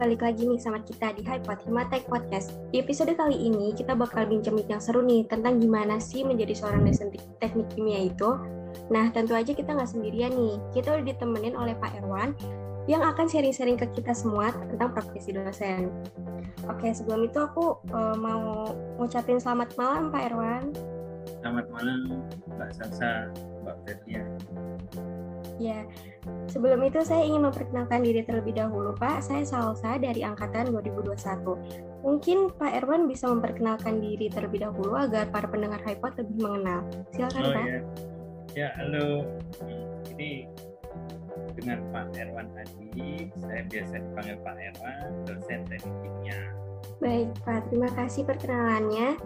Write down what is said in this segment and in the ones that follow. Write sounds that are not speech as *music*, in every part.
balik lagi nih sama kita di Hypot Himatek Podcast. Di episode kali ini kita bakal bincang yang seru nih tentang gimana sih menjadi seorang dosen teknik kimia itu. Nah tentu aja kita nggak sendirian nih, kita udah ditemenin oleh Pak Erwan yang akan sharing-sharing ke kita semua tentang profesi dosen. Oke, sebelum itu aku uh, mau ngucapin selamat malam Pak Erwan. Selamat malam Mbak Salsa, Mbak Ferdia. Ya, sebelum itu saya ingin memperkenalkan diri terlebih dahulu, Pak. Saya Salsa dari Angkatan 2021. Mungkin Pak Erwan bisa memperkenalkan diri terlebih dahulu agar para pendengar HiPod lebih mengenal. Silakan, oh, Pak. Ya. ya, halo. Ini dengan Pak Erwan tadi, saya biasa dipanggil Pak Erwan, dosen teknik kimia. Baik, Pak. Terima kasih perkenalannya.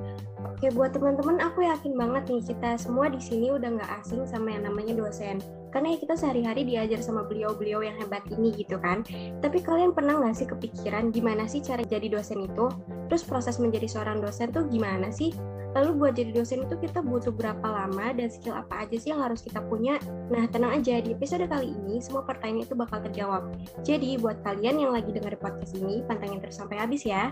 Oke, buat teman-teman, aku yakin banget nih kita semua di sini udah nggak asing sama yang namanya dosen karena ya kita sehari-hari diajar sama beliau-beliau yang hebat ini gitu kan. Tapi kalian pernah nggak sih kepikiran gimana sih cara jadi dosen itu? Terus proses menjadi seorang dosen tuh gimana sih lalu buat jadi dosen itu kita butuh berapa lama dan skill apa aja sih yang harus kita punya nah tenang aja di episode kali ini semua pertanyaan itu bakal terjawab jadi buat kalian yang lagi dengar podcast ini pantengin terus sampai habis ya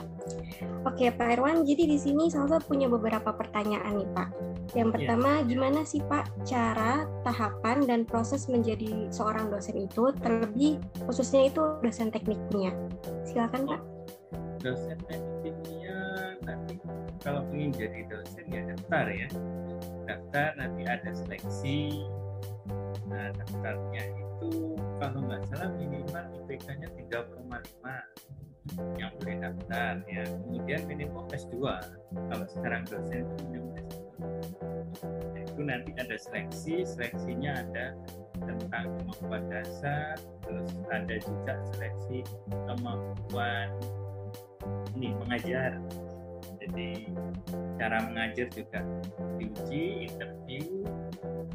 oke Pak Erwan jadi di sini Salsa punya beberapa pertanyaan nih Pak yang iya. pertama gimana sih Pak cara tahapan dan proses menjadi seorang dosen itu terlebih khususnya itu dosen teknik kimia. Silakan Pak. Dosen teknik kalau ingin jadi dosen ya daftar ya. Daftar nanti ada seleksi. Nah daftarnya itu kalau nggak salah minimal IPK-nya 3,5 yang boleh daftar ya. Kemudian minimum S2. Kalau sekarang dosen itu minimum S2 itu nanti ada seleksi seleksinya ada tentang kemampuan dasar terus ada juga seleksi kemampuan ini mengajar jadi cara mengajar juga diuji interview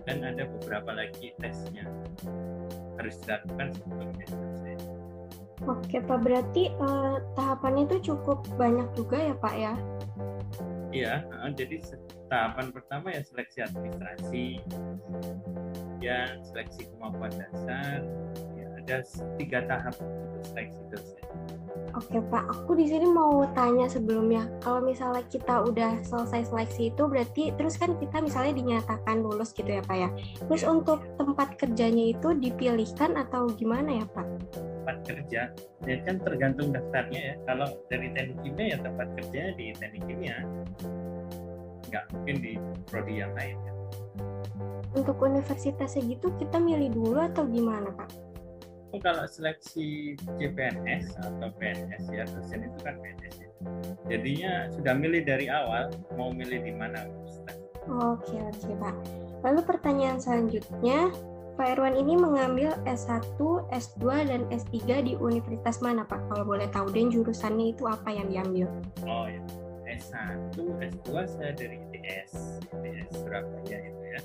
dan ada beberapa lagi tesnya. Harus dilakukan sebelum dosen Oke Pak, berarti uh, tahapannya itu cukup banyak juga ya Pak ya? Iya, uh, jadi tahapan pertama ya seleksi administrasi ya seleksi kemampuan dasar ya ada tiga tahap seleksi dosen Oke Pak, aku di sini mau tanya sebelumnya, kalau misalnya kita udah selesai seleksi itu berarti terus kan kita misalnya dinyatakan lulus gitu ya Pak ya. Terus untuk tempat kerjanya itu dipilihkan atau gimana ya Pak? Tempat kerja, ya kan tergantung daftarnya ya. Kalau dari teknik kimia ya tempat kerjanya di teknik kimia nggak mungkin di prodi yang lain ya. Untuk universitas segitu kita milih dulu atau gimana Pak? Oh, kalau seleksi CPNS atau PNS ya dosen itu kan PNS ya. Jadinya sudah milih dari awal mau milih di mana universitas. Oke oke Pak. Lalu pertanyaan selanjutnya, Pak Erwan ini mengambil S1, S2, dan S3 di universitas mana Pak? Kalau boleh tahu dan jurusannya itu apa yang diambil? Oh ya, S1, S2 saya dari ITS, ITS Surabaya itu ya.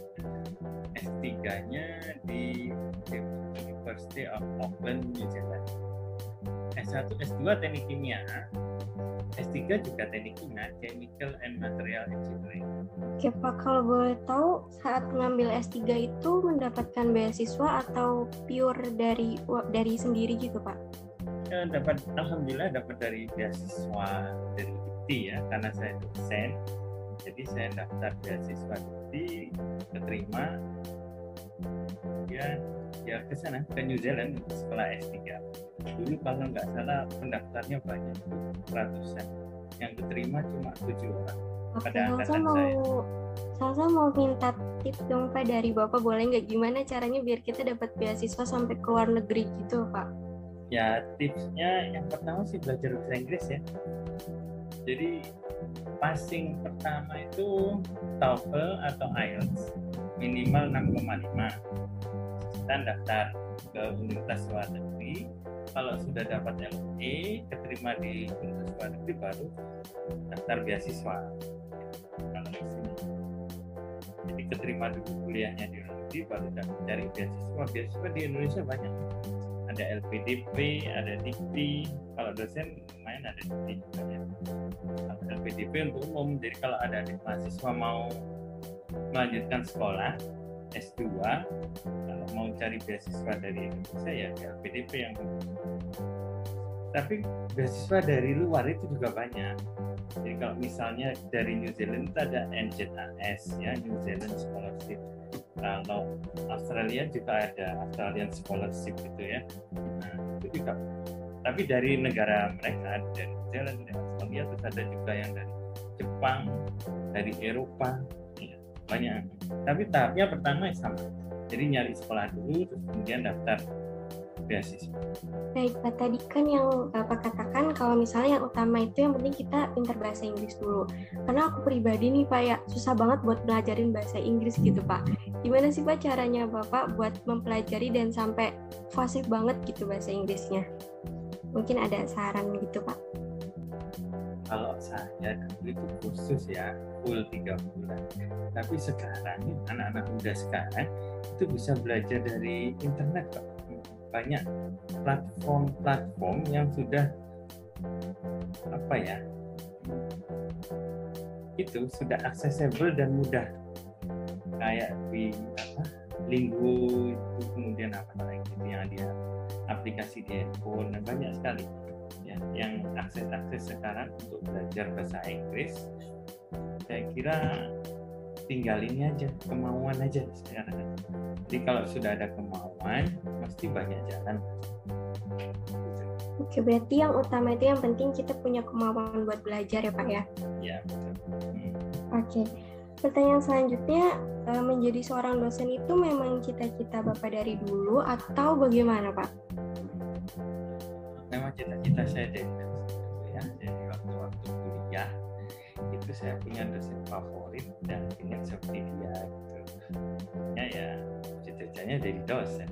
S3-nya di University of Auckland, New Zealand. S1, S2 teknik kimia, S3 juga teknik kimia, Chemical and Material Engineering. Oke Pak, kalau boleh tahu saat mengambil S3 itu mendapatkan beasiswa atau pure dari dari sendiri gitu Pak? Ya, dapat alhamdulillah dapat dari beasiswa dari bukti ya karena saya dosen jadi saya daftar beasiswa bukti keterima ya ya ke sana ke New Zealand sekolah S3 dulu kalau nggak salah pendaftarnya banyak ratusan. Yang keterima cuma tujuh orang Oke, pada angkatan mau, saya. Salsa mau minta tips dong Pak dari Bapak boleh nggak? Gimana caranya biar kita dapat beasiswa sampai ke luar negeri gitu Pak? Ya tipsnya yang pertama sih belajar bahasa Inggris ya. Jadi passing pertama itu TOEFL atau IELTS minimal 6,5 kita daftar ke universitas luar negeri. Kalau sudah dapat LE keterima di universitas luar negeri baru daftar beasiswa. Jadi keterima dulu kuliahnya di luar negeri baru cari beasiswa. Beasiswa di Indonesia banyak. Ada LPDP ada DIKTI kalau dosen main ada DIKTI juga ya LPDP untuk umum. Jadi kalau ada mahasiswa mau melanjutkan sekolah S2 kalau mau cari beasiswa dari Indonesia ya LPDP yang tapi beasiswa dari luar itu juga banyak. Jadi kalau misalnya dari New Zealand itu ada NZAS ya New Zealand Scholarship. Kalau Australia juga ada Australian Scholarship gitu ya. Nah itu juga. Tapi dari negara mereka dari New Zealand dari Australia terus ada juga yang dari Jepang dari Eropa banyak tapi tahapnya pertama sama jadi nyari sekolah dulu terus kemudian daftar beasiswa. Baik, Pak. Tadi kan yang Bapak katakan kalau misalnya yang utama itu yang penting kita pintar bahasa Inggris dulu. Karena aku pribadi nih Pak ya, susah banget buat belajarin bahasa Inggris gitu Pak. Gimana sih Pak caranya Bapak buat mempelajari dan sampai fasih banget gitu bahasa Inggrisnya? Mungkin ada saran gitu Pak? Kalau saya dulu itu khusus ya, full tiga bulan. Tapi sekarang anak-anak muda sekarang itu bisa belajar dari internet kok banyak platform-platform yang sudah apa ya itu sudah accessible dan mudah. Kayak di apa Linggu itu kemudian apa lagi yang dia aplikasi di handphone dan banyak sekali yang akses-akses sekarang untuk belajar bahasa Inggris saya kira tinggal ini aja kemauan aja sekarang jadi kalau sudah ada kemauan pasti banyak jalan Oke, berarti yang utama itu yang penting kita punya kemauan buat belajar ya Pak ya? Iya, betul. Hmm. Oke, pertanyaan selanjutnya, eh, menjadi seorang dosen itu memang cita-cita Bapak dari dulu atau bagaimana Pak? Memang cita-cita saya dari ya, dari waktu-waktu kuliah itu saya punya dosen favorit dan ingin seperti dia gitu. Ya ya cita-citanya jadi dosen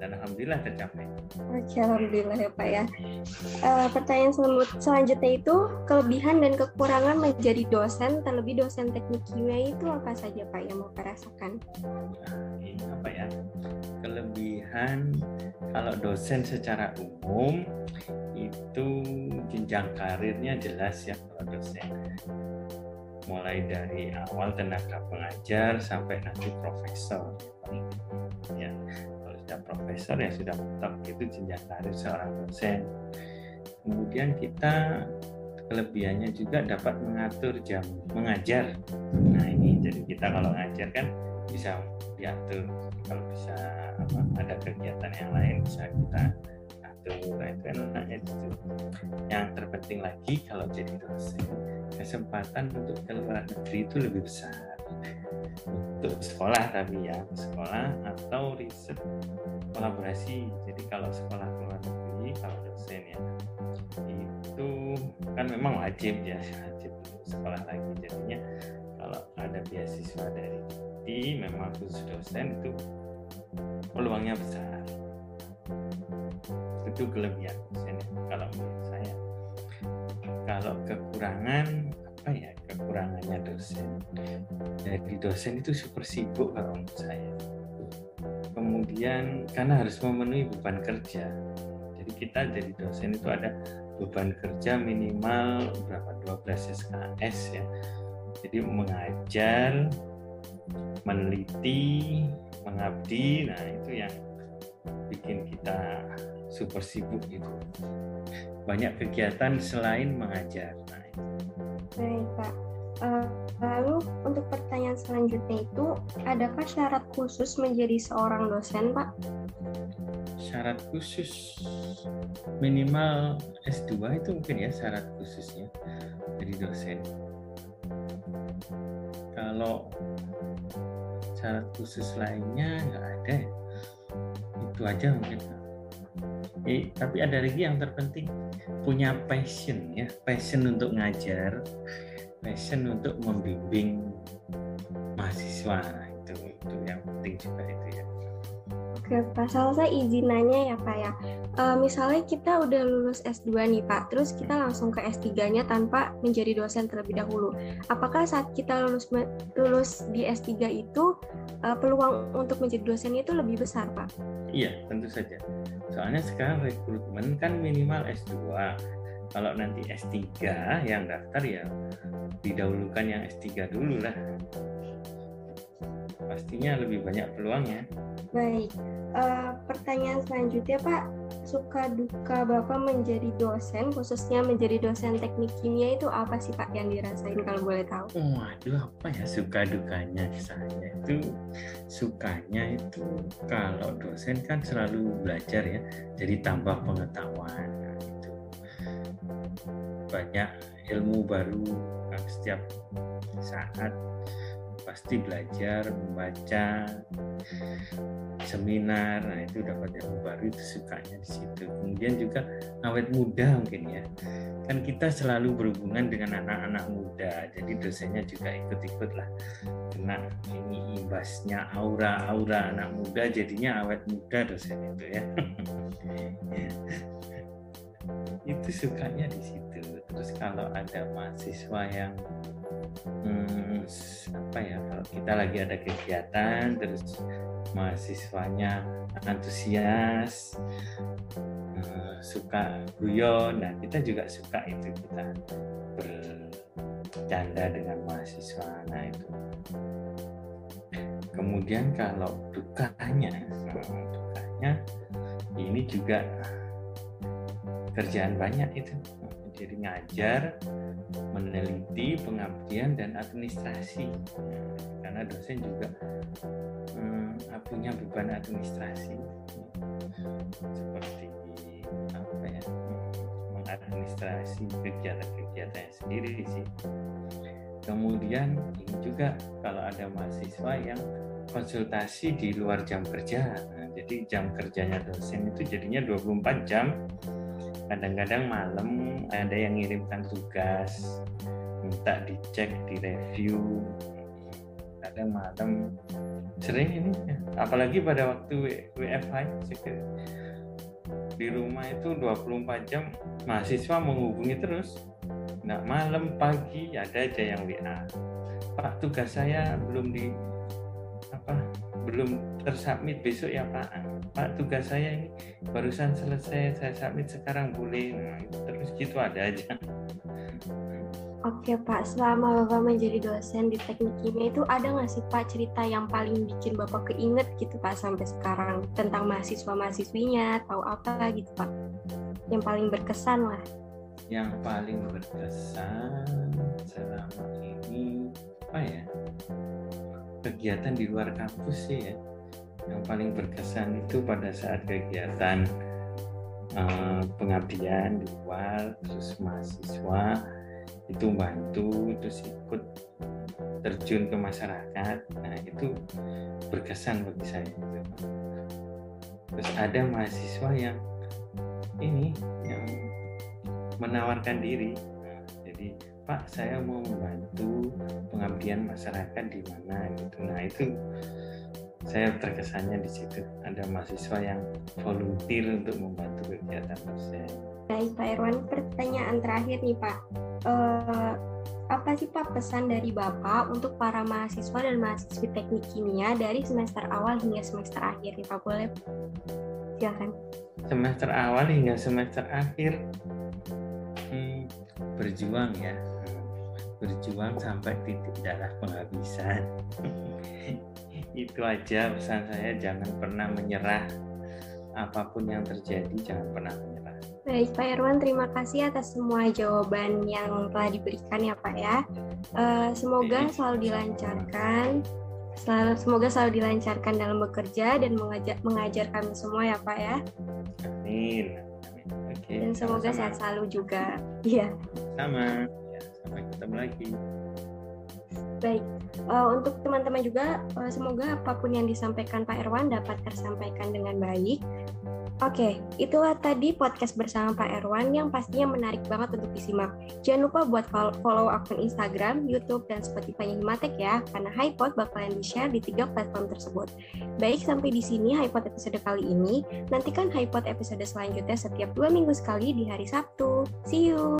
dan alhamdulillah tercapai. Oke, alhamdulillah ya Pak ya. Uh, pertanyaan selanjutnya itu kelebihan dan kekurangan menjadi dosen, terlebih dosen teknik kimia itu apa saja Pak yang mau rasakan? Nah, ini apa ya? Kelebihan kalau dosen secara umum itu jenjang karirnya jelas ya kalau dosen. Mulai dari awal tenaga pengajar sampai nanti profesor. Ya sudah profesor ya sudah mentok itu jenjang karir seorang dosen. Kemudian kita kelebihannya juga dapat mengatur jam mengajar. Nah ini jadi kita kalau ngajar kan bisa diatur kalau bisa apa, ada kegiatan yang lain bisa kita atur nah itu enaknya itu yang terpenting lagi kalau jadi dosen kesempatan untuk ke luar negeri itu lebih besar. Untuk sekolah tapi ya sekolah atau riset kolaborasi. Jadi kalau sekolah luar negeri kalau dosen ya itu kan memang wajib ya *laughs* wajib sekolah lagi. Jadinya kalau ada beasiswa dari di memang khusus dosen itu. Peluangnya besar. Itu kelebihan dosen kalau menurut saya. Kalau kekurangan apa ya kekurangannya dosen? Jadi dosen itu super sibuk kalau menurut saya. Kemudian karena harus memenuhi beban kerja. Jadi kita jadi dosen itu ada beban kerja minimal berapa? 12 SKS ya. Jadi mengajar meneliti mengabdi nah itu yang bikin kita super sibuk gitu banyak kegiatan selain mengajar nah, itu. Baik Pak. Uh, lalu untuk pertanyaan selanjutnya itu, adakah syarat khusus menjadi seorang dosen, Pak? Syarat khusus minimal S2 itu mungkin ya syarat khususnya jadi dosen. Kalau syarat khusus lainnya nggak ada, itu aja mungkin. Eh, tapi ada lagi yang terpenting punya passion ya, passion untuk ngajar, passion untuk membimbing mahasiswa itu itu yang penting juga itu ya. Oke Pak, salah saya izin nanya ya Pak ya. E, misalnya kita udah lulus S2 nih Pak, terus kita langsung ke S3-nya tanpa menjadi dosen terlebih dahulu. Apakah saat kita lulus lulus di S3 itu e, peluang untuk menjadi dosen itu lebih besar Pak? Iya, tentu saja. Soalnya sekarang rekrutmen kan minimal S2 kalau nanti S3 yang daftar ya didahulukan yang S3 dulu lah pastinya lebih banyak peluangnya. Baik, uh, pertanyaan selanjutnya Pak, suka duka Bapak menjadi dosen, khususnya menjadi dosen teknik kimia itu apa sih Pak yang dirasain kalau boleh tahu? Waduh, apa ya suka dukanya saya itu sukanya itu kalau dosen kan selalu belajar ya, jadi tambah pengetahuan nah, itu banyak ilmu baru setiap saat pasti belajar membaca seminar. Nah itu dapat ilmu baru itu sukanya di situ. Kemudian juga awet muda mungkin ya. Kan kita selalu berhubungan dengan anak-anak muda jadi dosennya juga ikut-ikut lah. Kena ini imbasnya aura-aura anak muda jadinya awet muda dosen itu ya. *laughs* Itu sukanya di situ. Terus kalau ada mahasiswa yang hmm, kita lagi ada kegiatan terus mahasiswanya antusias uh, suka guyon. Nah kita juga suka itu kita bercanda dengan mahasiswa. Nah itu. Kemudian kalau dukanya dukanya ini juga kerjaan banyak itu jadi ngajar meneliti pengabdian dan administrasi. Karena dosen juga hmm, punya beban administrasi. Seperti apa ya mengadministrasi kegiatan-kegiatan sendiri sih. Kemudian ini juga kalau ada mahasiswa yang konsultasi di luar jam kerja. Nah, jadi jam kerjanya dosen itu jadinya 24 jam. Kadang-kadang malam ada yang ngirimkan tugas minta dicek di review kadang malam. Sering ini. Apalagi pada waktu WFH di rumah itu 24 jam mahasiswa menghubungi terus. Nggak malam pagi ada aja yang WA Pak tugas saya belum di apa belum tersubmit besok ya Pak Pak tugas saya ini barusan selesai saya submit sekarang boleh nah, terus gitu ada aja Oke Pak, selama Bapak menjadi dosen di teknik kimia itu ada nggak sih Pak cerita yang paling bikin Bapak keinget gitu Pak sampai sekarang tentang mahasiswa-mahasiswinya atau apa gitu Pak? Yang paling berkesan lah. Yang paling berkesan selama ini apa ya? kegiatan di luar kampus sih ya yang paling berkesan itu pada saat kegiatan uh, pengabdian di luar terus mahasiswa itu bantu terus ikut terjun ke masyarakat. Nah itu berkesan bagi saya terus ada mahasiswa yang ini yang menawarkan diri. Nah, jadi Pak saya mau membantu pengabdian masyarakat di mana? Gitu. Nah itu saya terkesannya di situ ada mahasiswa yang volunteer untuk membantu kegiatan dosen. Baik Pak Irwan, pertanyaan terakhir nih Pak. Uh, apa sih Pak pesan dari Bapak untuk para mahasiswa dan mahasiswi teknik kimia dari semester awal hingga semester akhir nih Pak? Boleh? Silakan. Semester awal hingga semester akhir hmm, berjuang ya berjuang sampai titik darah penghabisan *laughs* itu aja pesan saya jangan pernah menyerah. Apa pun yang terjadi jangan pernah menyerah. Baik Pak Irwan terima kasih atas semua jawaban yang telah diberikan ya Pak ya. Uh, semoga selalu dilancarkan selalu semoga selalu dilancarkan dalam bekerja dan mengajar mengajar kami semua ya Pak ya. Amin, Oke, dan semoga sama -sama. sehat selalu juga. Iya. Sama. Sampai ketemu lagi baik uh, untuk teman-teman juga uh, semoga apa pun yang disampaikan Pak Erwan dapat tersampaikan dengan baik Oke, itulah tadi podcast bersama Pak Erwan yang pastinya menarik banget untuk disimak. Jangan lupa buat follow akun Instagram, YouTube, dan Spotify Himatek ya, karena HiPod bakalan di-share di tiga platform tersebut. Baik, sampai di sini HiPod episode kali ini. Nantikan HiPod episode selanjutnya setiap dua minggu sekali di hari Sabtu. See you!